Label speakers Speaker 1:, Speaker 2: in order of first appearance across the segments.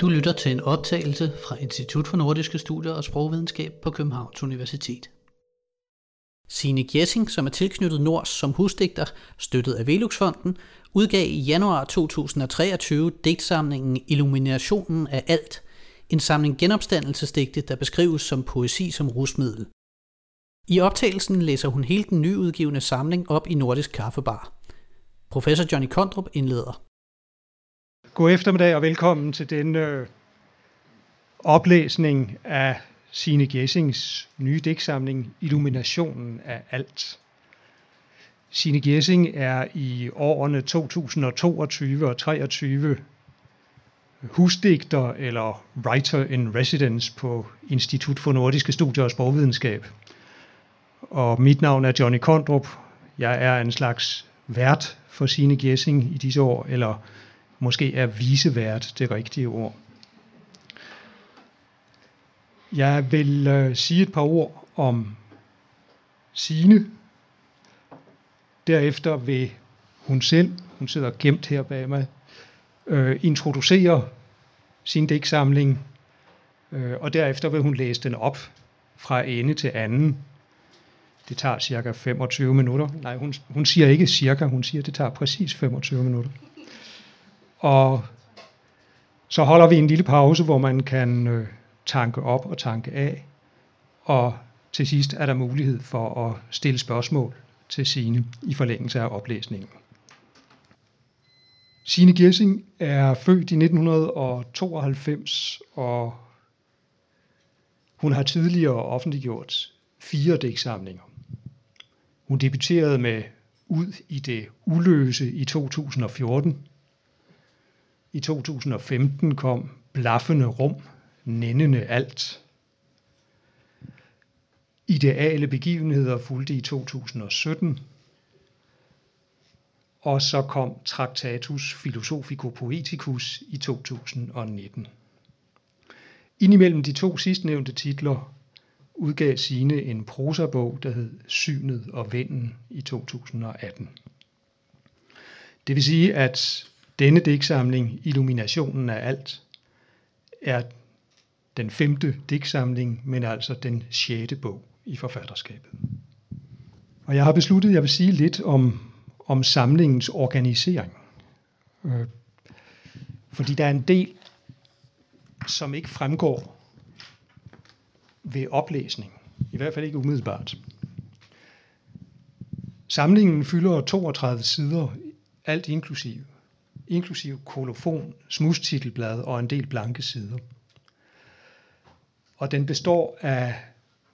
Speaker 1: Du lytter til en optagelse fra Institut for Nordiske Studier og Sprogvidenskab på Københavns Universitet. Sine Gjessing, som er tilknyttet Nords som husdigter, støttet af Veluxfonden, udgav i januar 2023 digtsamlingen Illuminationen af alt, en samling genopstandelsesdigte, der beskrives som poesi som rusmiddel. I optagelsen læser hun hele den nyudgivende samling op i Nordisk Kaffebar. Professor Johnny Kondrup indleder.
Speaker 2: God eftermiddag og velkommen til denne øh, oplæsning af Signe Gessings nye digtsamling Illuminationen af alt. Signe Gessing er i årene 2022 og 23 husdigter eller writer in residence på Institut for Nordiske Studier og Sprogvidenskab. Og mit navn er Johnny Kondrup. Jeg er en slags vært for Signe Gessing i disse år, eller Måske er visevært det rigtige ord. Jeg vil øh, sige et par ord om Sine. Derefter vil hun selv, hun sidder gemt her bag mig, øh, introducere sin digtsamling, øh, og derefter vil hun læse den op fra ende til anden. Det tager cirka 25 minutter. Nej, hun, hun siger ikke cirka, hun siger, at det tager præcis 25 minutter. Og så holder vi en lille pause, hvor man kan øh, tanke op og tanke af. Og til sidst er der mulighed for at stille spørgsmål til Sine i forlængelse af oplæsningen. Sine Gessing er født i 1992, og hun har tidligere offentliggjort fire digtsamlinger. Hun debuterede med Ud i det uløse i 2014, i 2015 kom Blaffende Rum, Nændende Alt. Ideale begivenheder fulgte i 2017, og så kom Tractatus Philosophico Poeticus i 2019. Indimellem de to sidstnævnte titler udgav sine en prosabog, der hed Synet og Vinden i 2018. Det vil sige, at denne digtsamling, Illuminationen af alt, er den femte digtsamling, men altså den sjette bog i forfatterskabet. Og jeg har besluttet, at jeg vil sige lidt om, om samlingens organisering. Øh, fordi der er en del, som ikke fremgår ved oplæsning. I hvert fald ikke umiddelbart. Samlingen fylder 32 sider, alt inklusive kolofon, smustitelblad og en del blanke sider. Og den består af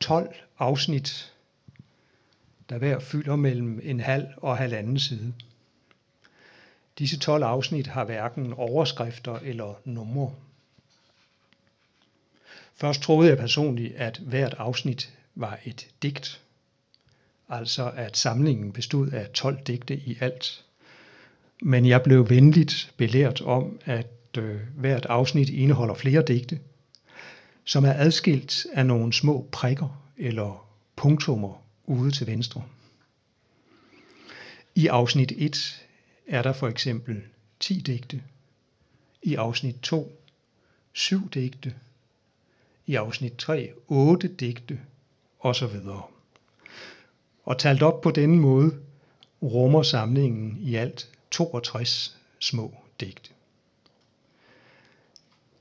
Speaker 2: 12 afsnit, der hver fylder mellem en halv og halvanden side. Disse 12 afsnit har hverken overskrifter eller numre. Først troede jeg personligt, at hvert afsnit var et digt, altså at samlingen bestod af 12 digte i alt. Men jeg blev venligt belært om, at øh, hvert afsnit indeholder flere digte, som er adskilt af nogle små prikker eller punktummer ude til venstre. I afsnit 1 er der for eksempel 10 digte, i afsnit 2 7 digte, i afsnit 3 8 digte osv. Og talt op på denne måde rummer samlingen i alt 62 små digte.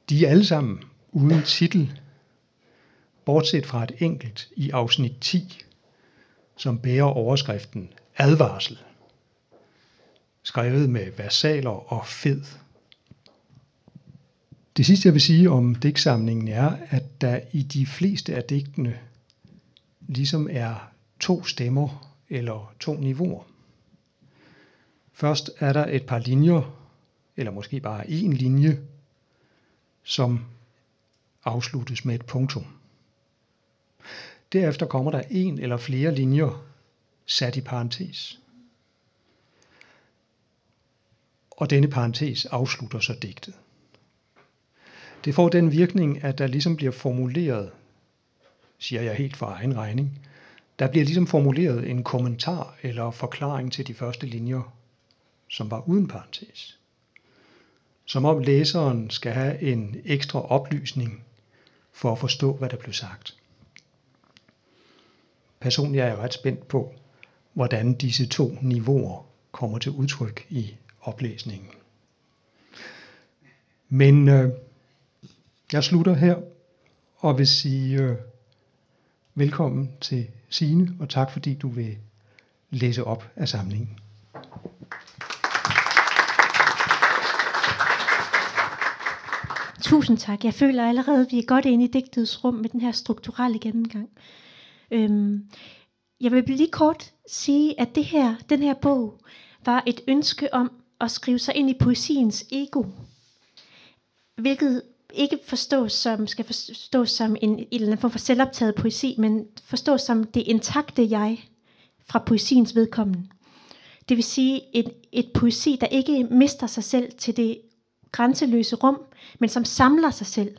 Speaker 2: De er alle sammen uden titel, bortset fra et enkelt i afsnit 10, som bærer overskriften Advarsel, skrevet med versaler og fed. Det sidste, jeg vil sige om digtsamlingen er, at der i de fleste af digtene ligesom er to stemmer eller to niveauer. Først er der et par linjer, eller måske bare en linje, som afsluttes med et punktum. Derefter kommer der en eller flere linjer sat i parentes. Og denne parentes afslutter så digtet. Det får den virkning, at der ligesom bliver formuleret, siger jeg helt for egen regning, der bliver ligesom formuleret en kommentar eller forklaring til de første linjer som var uden parentes. som om læseren skal have en ekstra oplysning for at forstå, hvad der blev sagt. Personligt er jeg ret spændt på, hvordan disse to niveauer kommer til udtryk i oplæsningen. Men øh, jeg slutter her og vil sige øh, velkommen til Sine og tak fordi du vil læse op af samlingen.
Speaker 3: Tusind tak. Jeg føler allerede, at vi er godt inde i digtets rum med den her strukturelle gennemgang. Øhm, jeg vil lige kort sige, at det her, den her bog var et ønske om at skrive sig ind i poesiens ego. Hvilket ikke forstås som, skal forstås som en, en eller anden form for selvoptaget poesi, men forstås som det intakte jeg fra poesiens vedkommende. Det vil sige et, et poesi, der ikke mister sig selv til det grænseløse rum, men som samler sig selv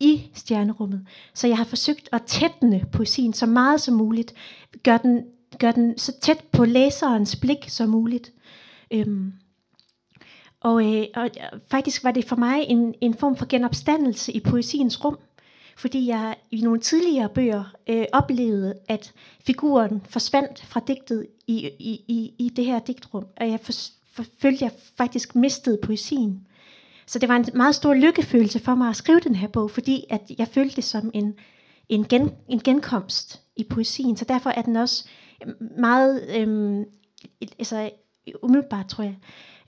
Speaker 3: i stjernerummet. Så jeg har forsøgt at tætne poesien så meget som muligt, gør den, gør den så tæt på læserens blik som muligt. Øhm, og, øh, og øh, faktisk var det for mig en, en form for genopstandelse i poesiens rum, fordi jeg i nogle tidligere bøger øh, oplevede, at figuren forsvandt fra digtet i, i, i, i det her digtrum, og jeg for, for, følte, jeg faktisk mistede poesien. Så det var en meget stor lykkefølelse for mig at skrive den her bog, fordi at jeg følte det som en, en, gen, en genkomst i poesien. Så derfor er den også øhm, meget, øhm, altså umiddelbart tror jeg.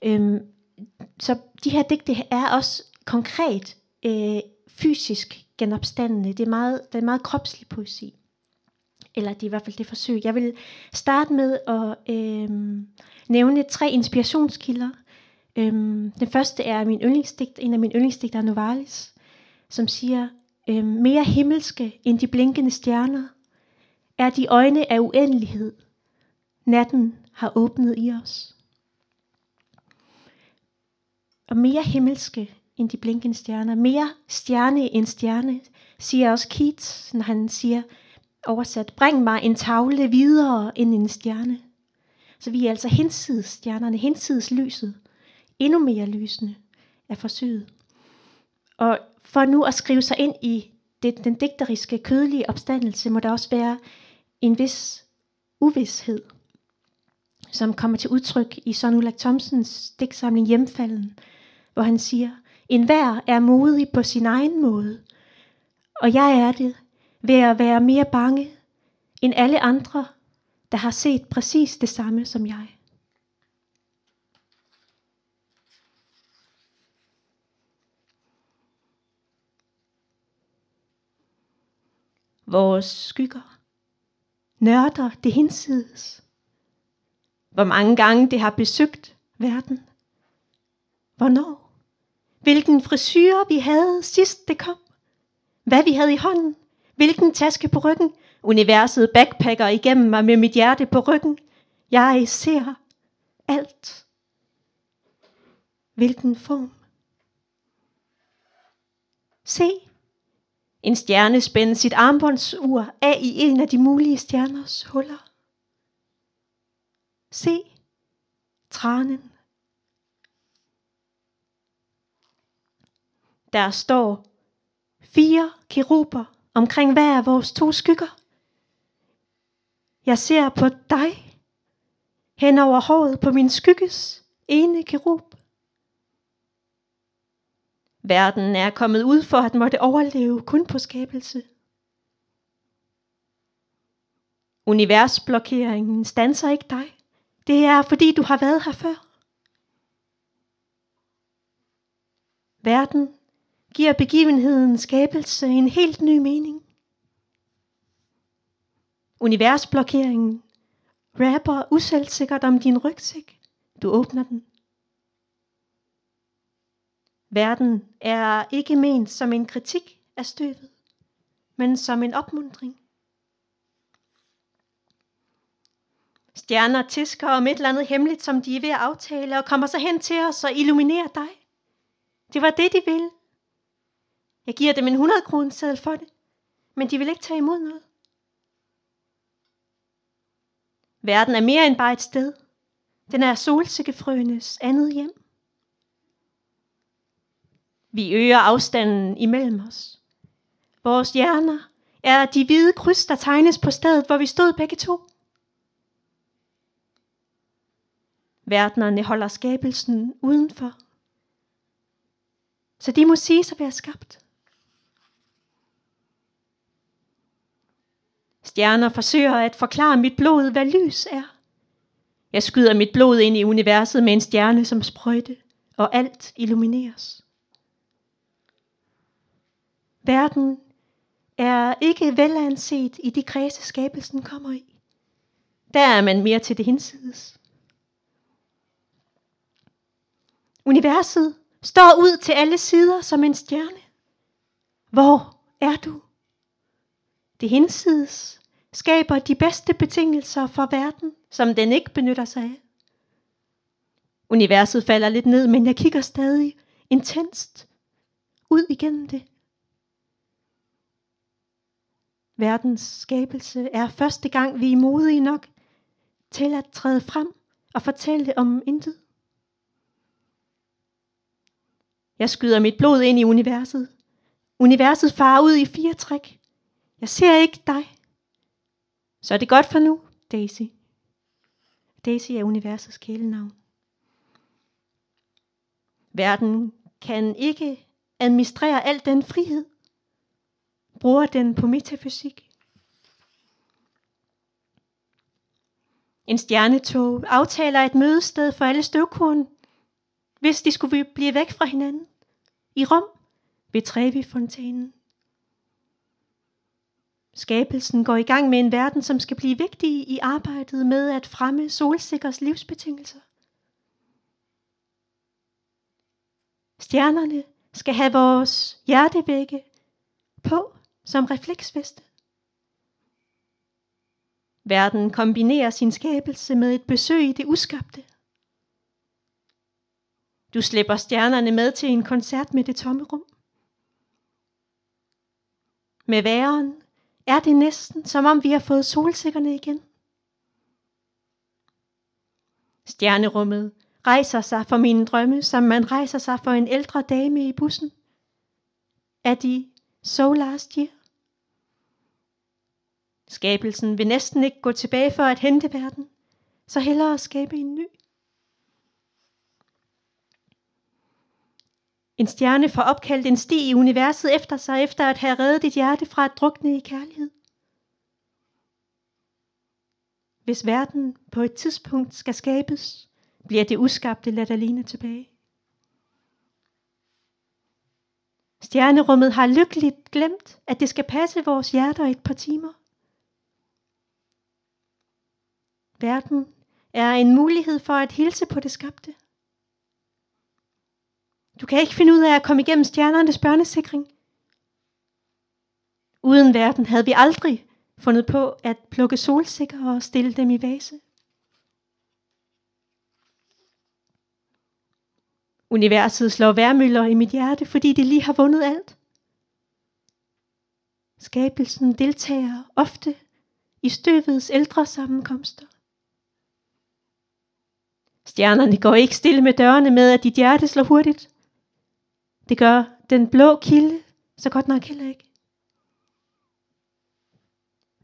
Speaker 3: Øhm, så de her digte er også konkret øh, fysisk genopstandende. Det er, meget, det er meget kropslig poesi. Eller det er i hvert fald det forsøg. Jeg vil starte med at øh, nævne tre inspirationskilder. Øhm, den første er min yndlingsdigt, en af mine yndlingsdigter, Novalis, som siger, øhm, mere himmelske end de blinkende stjerner er de øjne af uendelighed, natten har åbnet i os. Og mere himmelske end de blinkende stjerner, mere stjerne end stjerne, siger også Keats, når han siger, oversat, bring mig en tavle videre end en stjerne. Så vi er altså hinsides stjernerne, hinsides lyset endnu mere lysende af forsøget. Og for nu at skrive sig ind i det, den digteriske, kødelige opstandelse, må der også være en vis uvidshed, som kommer til udtryk i Søren Ulrik Thomsens digtsamling Hjemfalden, hvor han siger, en hver er modig på sin egen måde, og jeg er det ved at være mere bange end alle andre, der har set præcis det samme som jeg. Vores skygger, nørder det hinsides. Hvor mange gange det har besøgt verden. Hvornår? Hvilken frisyr vi havde sidst det kom. Hvad vi havde i hånden. Hvilken taske på ryggen. Universet backpacker igennem mig med mit hjerte på ryggen. Jeg ser alt. Hvilken form. Se, en stjerne spændte sit armbåndsur af i en af de mulige stjerners huller. Se tranen. Der står fire keruber omkring hver af vores to skygger. Jeg ser på dig hen over håret på min skygges ene kerub. Verden er kommet ud for at måtte overleve kun på skabelse. Universblokeringen stanser ikke dig. Det er fordi du har været her før. Verden giver begivenheden skabelse en helt ny mening. Universblokeringen rapper uselvsikkert om din rygsæk. Du åbner den. Verden er ikke ment som en kritik af støvet, men som en opmundring. Stjerner tisker om et eller andet hemmeligt, som de er ved at aftale, og kommer så hen til os og illuminerer dig. Det var det, de ville. Jeg giver dem en 100 kroner seddel for det, men de vil ikke tage imod noget. Verden er mere end bare et sted. Den er solsikkefrøenes andet hjem. Vi øger afstanden imellem os. Vores hjerner er de hvide kryds, der tegnes på stedet, hvor vi stod begge to. Verdenerne holder skabelsen udenfor. Så de må sige at være skabt. Stjerner forsøger at forklare mit blod, hvad lys er. Jeg skyder mit blod ind i universet med en stjerne som sprøjte, og alt illumineres. Verden er ikke velanset i de kredse skabelsen kommer i. Der er man mere til det hinsides. Universet står ud til alle sider som en stjerne. Hvor er du? Det hinsides skaber de bedste betingelser for verden, som den ikke benytter sig af. Universet falder lidt ned, men jeg kigger stadig intenst ud igennem det. Verdens skabelse er første gang, vi er modige nok til at træde frem og fortælle om intet. Jeg skyder mit blod ind i universet. Universet farer ud i fire træk. Jeg ser ikke dig. Så er det godt for nu, Daisy. Daisy er universets kælenavn. Verden kan ikke administrere al den frihed. Bruger den på metafysik. En stjernetog aftaler et mødested for alle støvkorn, hvis de skulle blive væk fra hinanden. I Rom ved Trevi-fontænen. Skabelsen går i gang med en verden, som skal blive vigtig i arbejdet med at fremme solsikkers livsbetingelser. Stjernerne skal have vores hjertevægge på som refleksveste. Verden kombinerer sin skabelse med et besøg i det uskabte. Du slipper stjernerne med til en koncert med det tomme rum. Med væren er det næsten, som om vi har fået solsikkerne igen. Stjernerummet rejser sig for mine drømme, som man rejser sig for en ældre dame i bussen. Er de so last year? Skabelsen vil næsten ikke gå tilbage for at hente verden, så hellere skabe en ny. En stjerne får opkaldt en sti i universet efter sig, efter at have reddet dit hjerte fra at drukne i kærlighed. Hvis verden på et tidspunkt skal skabes, bliver det uskabte ladt alene tilbage. Stjernerummet har lykkeligt glemt, at det skal passe vores hjerter et par timer. Verden er en mulighed for at hilse på det skabte. Du kan ikke finde ud af at komme igennem stjernernes børnesikring. Uden verden havde vi aldrig fundet på at plukke solsikker og stille dem i vase. Universet slår værmøller i mit hjerte, fordi det lige har vundet alt. Skabelsen deltager ofte i støvets ældre sammenkomster. Stjernerne går ikke stille med dørene med, at dit hjerte slår hurtigt. Det gør den blå kilde så godt nok heller ikke.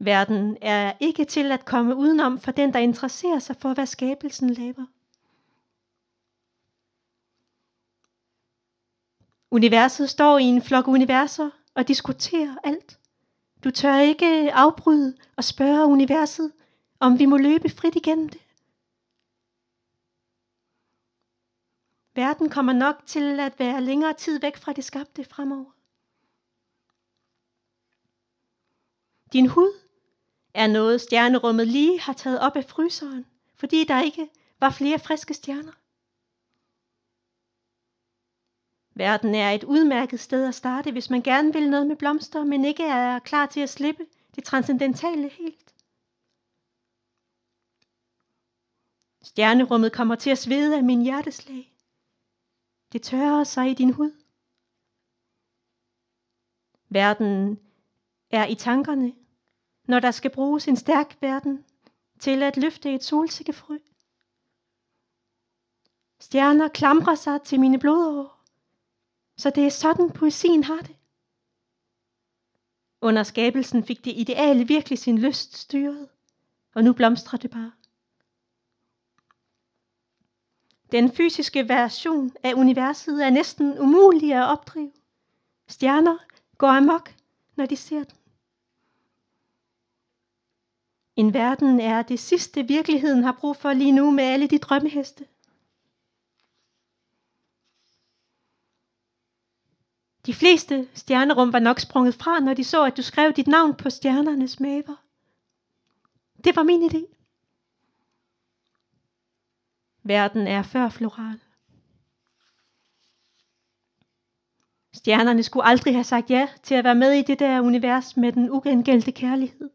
Speaker 3: Verden er ikke til at komme udenom for den, der interesserer sig for, hvad skabelsen laver. Universet står i en flok universer og diskuterer alt. Du tør ikke afbryde og spørge universet, om vi må løbe frit igennem det. Verden kommer nok til at være længere tid væk fra det skabte fremover. Din hud er noget stjernerummet lige har taget op af fryseren, fordi der ikke var flere friske stjerner. Verden er et udmærket sted at starte, hvis man gerne vil noget med blomster, men ikke er klar til at slippe det transcendentale helt. Stjernerummet kommer til at svede af min hjerteslag. Det tørrer sig i din hud. Verden er i tankerne, når der skal bruges en stærk verden til at løfte et solsikkefrø. Stjerner klamrer sig til mine blodår. Så det er sådan, poesien har det. Under skabelsen fik det ideale virkelig sin lyst styret, og nu blomstrer det bare. Den fysiske version af universet er næsten umulig at opdrive. Stjerner går amok, når de ser den. En verden er det sidste virkeligheden har brug for lige nu med alle de drømmeheste. De fleste stjernerum var nok sprunget fra, når de så, at du skrev dit navn på stjernernes maver. Det var min idé. Verden er før floral. Stjernerne skulle aldrig have sagt ja til at være med i det der univers med den ugengældte kærlighed.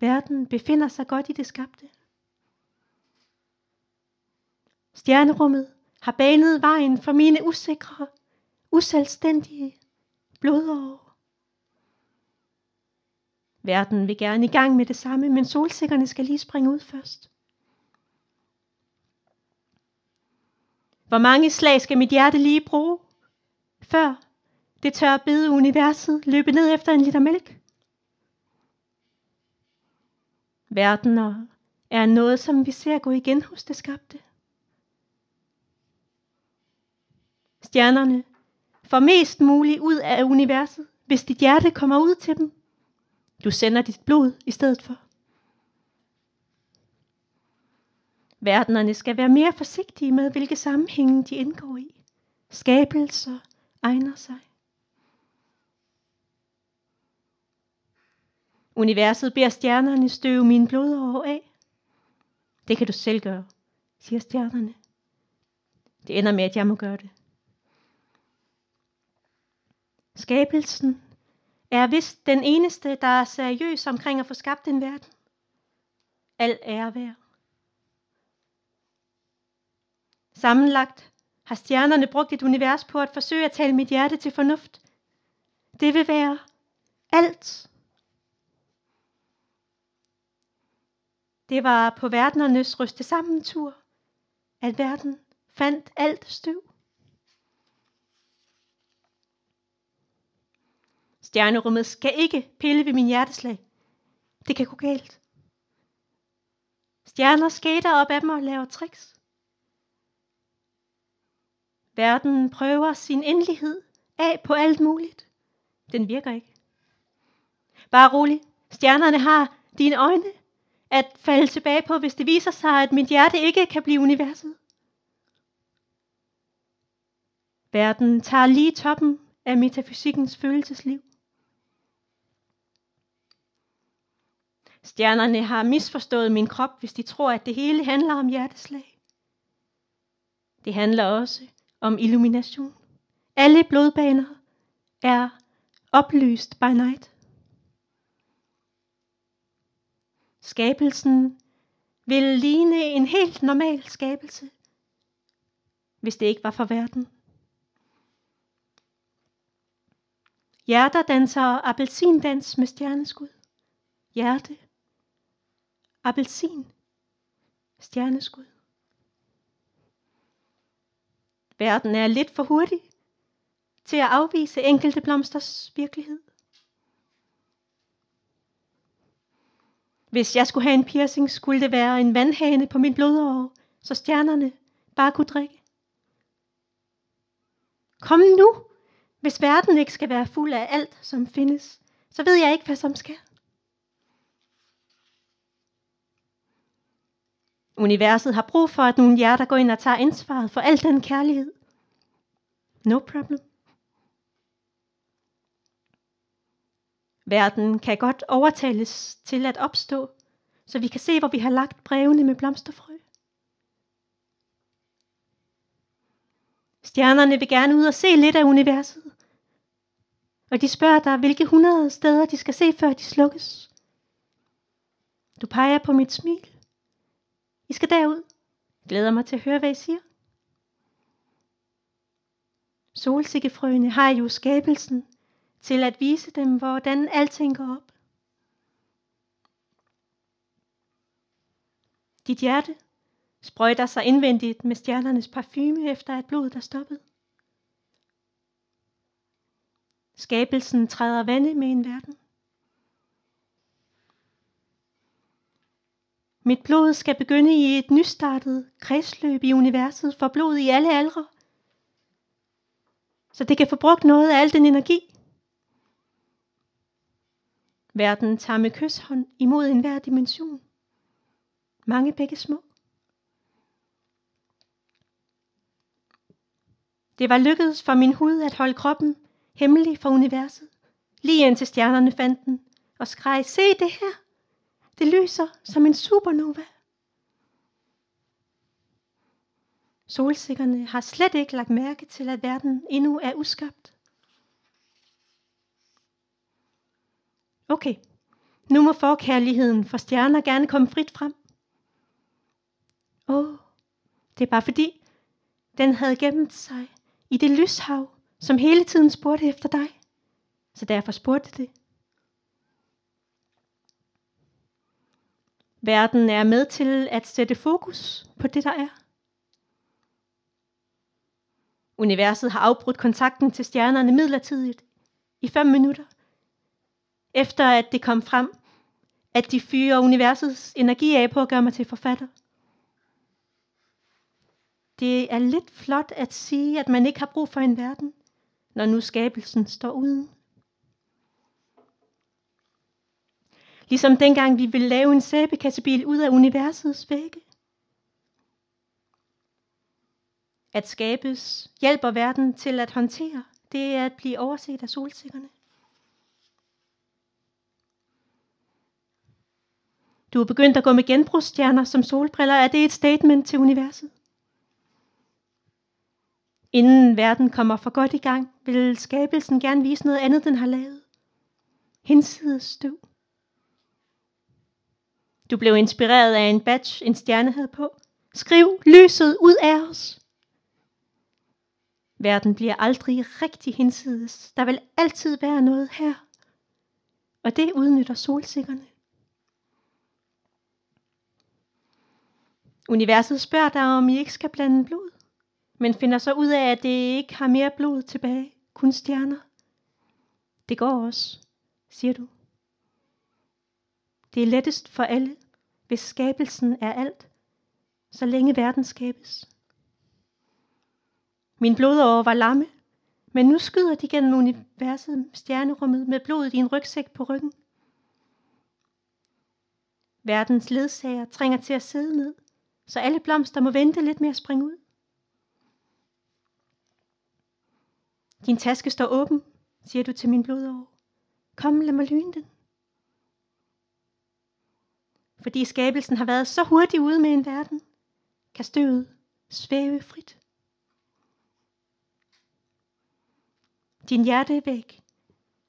Speaker 3: Verden befinder sig godt i det skabte. Stjernerummet har banet vejen for mine usikre, uselvstændige blodår. Verden vil gerne i gang med det samme, men solsikkerne skal lige springe ud først. Hvor mange slag skal mit hjerte lige bruge, før det tør bede universet løbe ned efter en liter mælk? Verdener er noget, som vi ser gå igen hos det skabte. Stjernerne får mest muligt ud af universet, hvis dit hjerte kommer ud til dem. Du sender dit blod i stedet for. Verdenerne skal være mere forsigtige med, hvilke sammenhænge de indgår i. Skabelser egner sig. Universet beder stjernerne støve mine blodår af. Det kan du selv gøre, siger stjernerne. Det ender med, at jeg må gøre det. Skabelsen er vist den eneste, der er seriøs omkring at få skabt en verden. Al ære værd. Sammenlagt har stjernerne brugt et univers på at forsøge at tale mit hjerte til fornuft. Det vil være alt. Det var på verdenernes ryste sammen tur, at verden fandt alt støv. Stjernerummet skal ikke pille ved min hjerteslag. Det kan gå galt. Stjerner skater op af dem og laver tricks. Verden prøver sin endelighed af på alt muligt. Den virker ikke. Bare rolig. Stjernerne har dine øjne at falde tilbage på, hvis det viser sig, at mit hjerte ikke kan blive universet. Verden tager lige toppen af metafysikkens følelsesliv. Stjernerne har misforstået min krop, hvis de tror, at det hele handler om hjerteslag. Det handler også om illumination. Alle blodbaner er oplyst by night. Skabelsen vil ligne en helt normal skabelse, hvis det ikke var for verden. Hjerter danser appelsindans med stjerneskud. Hjerte. Appelsin. Stjerneskud. Verden er lidt for hurtig til at afvise enkelte blomsters virkelighed. Hvis jeg skulle have en piercing, skulle det være en vandhane på min blodår, så stjernerne bare kunne drikke. Kom nu! Hvis verden ikke skal være fuld af alt, som findes, så ved jeg ikke, hvad som skal. Universet har brug for, at nogle hjerter går ind og tager ansvaret for al den kærlighed. No problem. Verden kan godt overtales til at opstå, så vi kan se, hvor vi har lagt brevene med blomsterfrø. Stjernerne vil gerne ud og se lidt af universet. Og de spørger dig, hvilke hundrede steder de skal se, før de slukkes. Du peger på mit smil. I skal derud. Glæder mig til at høre, hvad I siger. Solsikkefrøene har jo skabelsen til at vise dem, hvordan alting går op. Dit hjerte sprøjter sig indvendigt med stjernernes parfume efter at blodet er stoppet. Skabelsen træder vande med en verden. Mit blod skal begynde i et nystartet kredsløb i universet for blod i alle aldre. Så det kan få brugt noget af al den energi. Verden tager med kysshånd imod enhver dimension. Mange begge små. Det var lykkedes for min hud at holde kroppen hemmelig for universet, lige indtil stjernerne fandt den og skreg, se det her, det lyser som en supernova. Solsikkerne har slet ikke lagt mærke til, at verden endnu er uskabt. Okay, nu må forkærligheden for stjerner gerne komme frit frem. Åh, oh, det er bare fordi, den havde gemt sig i det lyshav, som hele tiden spurgte efter dig. Så derfor spurgte det. Verden er med til at sætte fokus på det, der er. Universet har afbrudt kontakten til stjernerne midlertidigt i 5 minutter, efter at det kom frem, at de fyrer universets energi af på at gøre mig til forfatter. Det er lidt flot at sige, at man ikke har brug for en verden, når nu skabelsen står uden. Ligesom dengang vi ville lave en sæbekassebil ud af universets vægge. At skabes hjælper verden til at håndtere, det er at blive overset af solsikkerne. Du er begyndt at gå med genbrugsstjerner som solbriller. Er det et statement til universet? Inden verden kommer for godt i gang, vil skabelsen gerne vise noget andet, den har lavet. Hinsides støv. Du blev inspireret af en badge, en stjerne havde på. Skriv lyset ud af os. Verden bliver aldrig rigtig hinsides. Der vil altid være noget her. Og det udnytter solsikkerne. Universet spørger dig, om I ikke skal blande blod men finder så ud af, at det ikke har mere blod tilbage, kun stjerner. Det går også, siger du. Det er lettest for alle, hvis skabelsen er alt, så længe verden skabes. Min blodår var lamme, men nu skyder de gennem universet stjernerummet med blodet i en rygsæk på ryggen. Verdens ledsager trænger til at sidde ned, så alle blomster må vente lidt med at springe ud. Din taske står åben, siger du til min blodår. Kom, lad mig lyne den. Fordi skabelsen har været så hurtig ude med en verden, kan støvet svæve frit. Din hjertevæg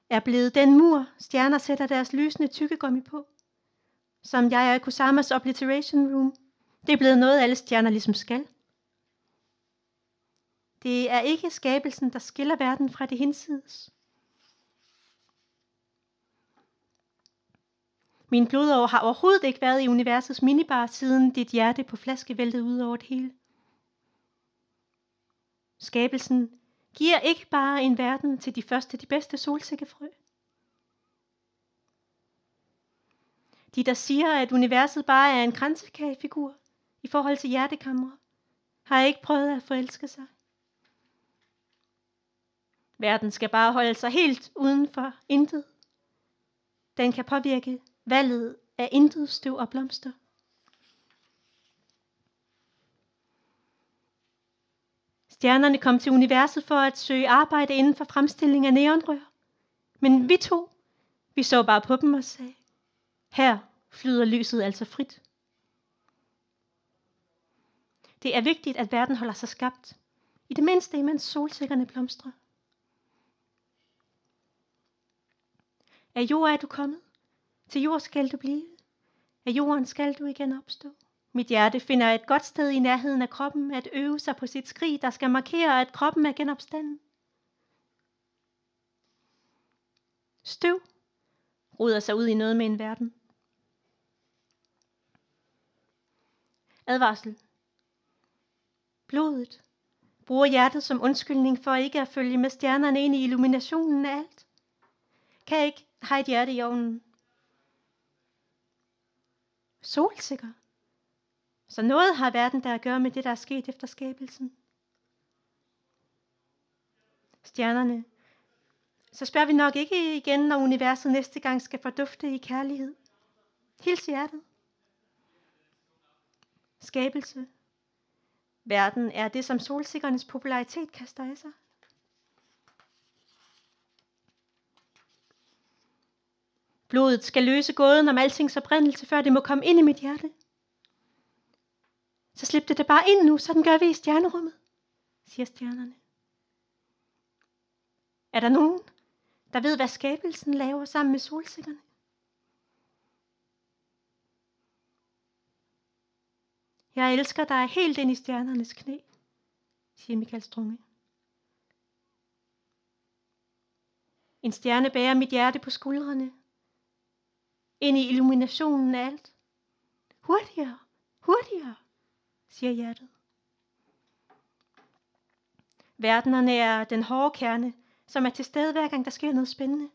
Speaker 3: er blevet den mur, stjerner sætter deres lysende tykkegummi på, som jeg er Kusamas Obliteration Room. Det er blevet noget, alle stjerner ligesom skal. Det er ikke skabelsen, der skiller verden fra det hinsides. Min blodår har overhovedet ikke været i universets minibar, siden dit hjerte på flaske væltede ud over det hele. Skabelsen giver ikke bare en verden til de første, de bedste solsikkefrø. De, der siger, at universet bare er en kransekagefigur i forhold til hjertekammer, har ikke prøvet at forelske sig. Verden skal bare holde sig helt uden for intet. Den kan påvirke valget af intet støv og blomster. Stjernerne kom til universet for at søge arbejde inden for fremstilling af neonrør. Men vi to, vi så bare på dem og sagde, her flyder lyset altså frit. Det er vigtigt, at verden holder sig skabt. I det mindste imens solsikkerne blomstrer. Af jord er du kommet. Til jord skal du blive. Af jorden skal du igen opstå. Mit hjerte finder et godt sted i nærheden af kroppen at øve sig på sit skrig, der skal markere, at kroppen er genopstanden. Støv ruder sig ud i noget med en verden. Advarsel. blodet, bruger hjertet som undskyldning for ikke at følge med stjernerne ind i illuminationen af alt. Kan ikke have et hjerte i ovnen. Solsikker. Så noget har verden der at gøre med det, der er sket efter skabelsen. Stjernerne. Så spørger vi nok ikke igen, når universet næste gang skal fordufte i kærlighed. Hils hjertet. Skabelse. Verden er det, som solsikkernes popularitet kaster af sig. Blodet skal løse gåden om altings oprindelse, før det må komme ind i mit hjerte. Så slip det da bare ind nu, sådan gør vi i stjernerummet, siger stjernerne. Er der nogen, der ved, hvad skabelsen laver sammen med solsikkerne? Jeg elsker dig helt ind i stjernernes knæ, siger Michael Strunge. En stjerne bærer mit hjerte på skuldrene, ind i illuminationen af alt. Hurtigere, hurtigere, siger hjertet. Verdenerne er den hårde kerne, som er til stede hver gang der sker noget spændende.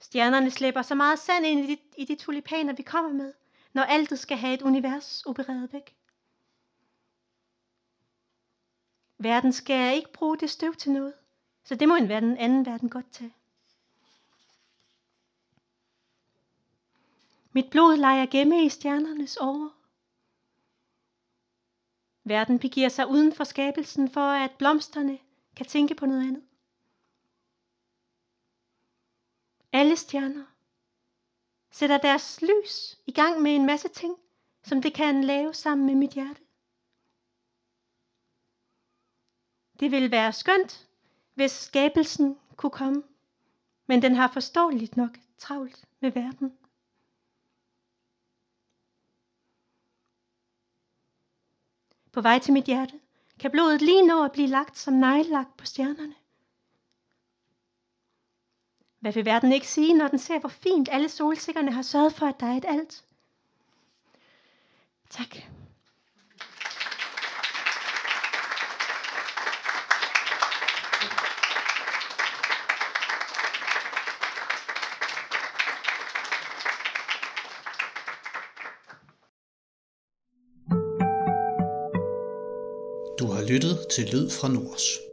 Speaker 3: Stjernerne slæber så meget sand ind i de, i de tulipaner, vi kommer med, når altet skal have et univers opereret væk. Verden skal ikke bruge det støv til noget, så det må en verden, anden verden godt tage. Mit blod leger gemme i stjernernes åre. Verden begiver sig uden for skabelsen for, at blomsterne kan tænke på noget andet. Alle stjerner sætter deres lys i gang med en masse ting, som det kan lave sammen med mit hjerte. Det ville være skønt, hvis skabelsen kunne komme, men den har forståeligt nok travlt med verden. På vej til mit hjerte kan blodet lige nå at blive lagt som neglelagt på stjernerne. Hvad vil verden ikke sige, når den ser, hvor fint alle solsikkerne har sørget for, at der er et alt? Tak.
Speaker 1: Lyttet til Lyd fra Nords.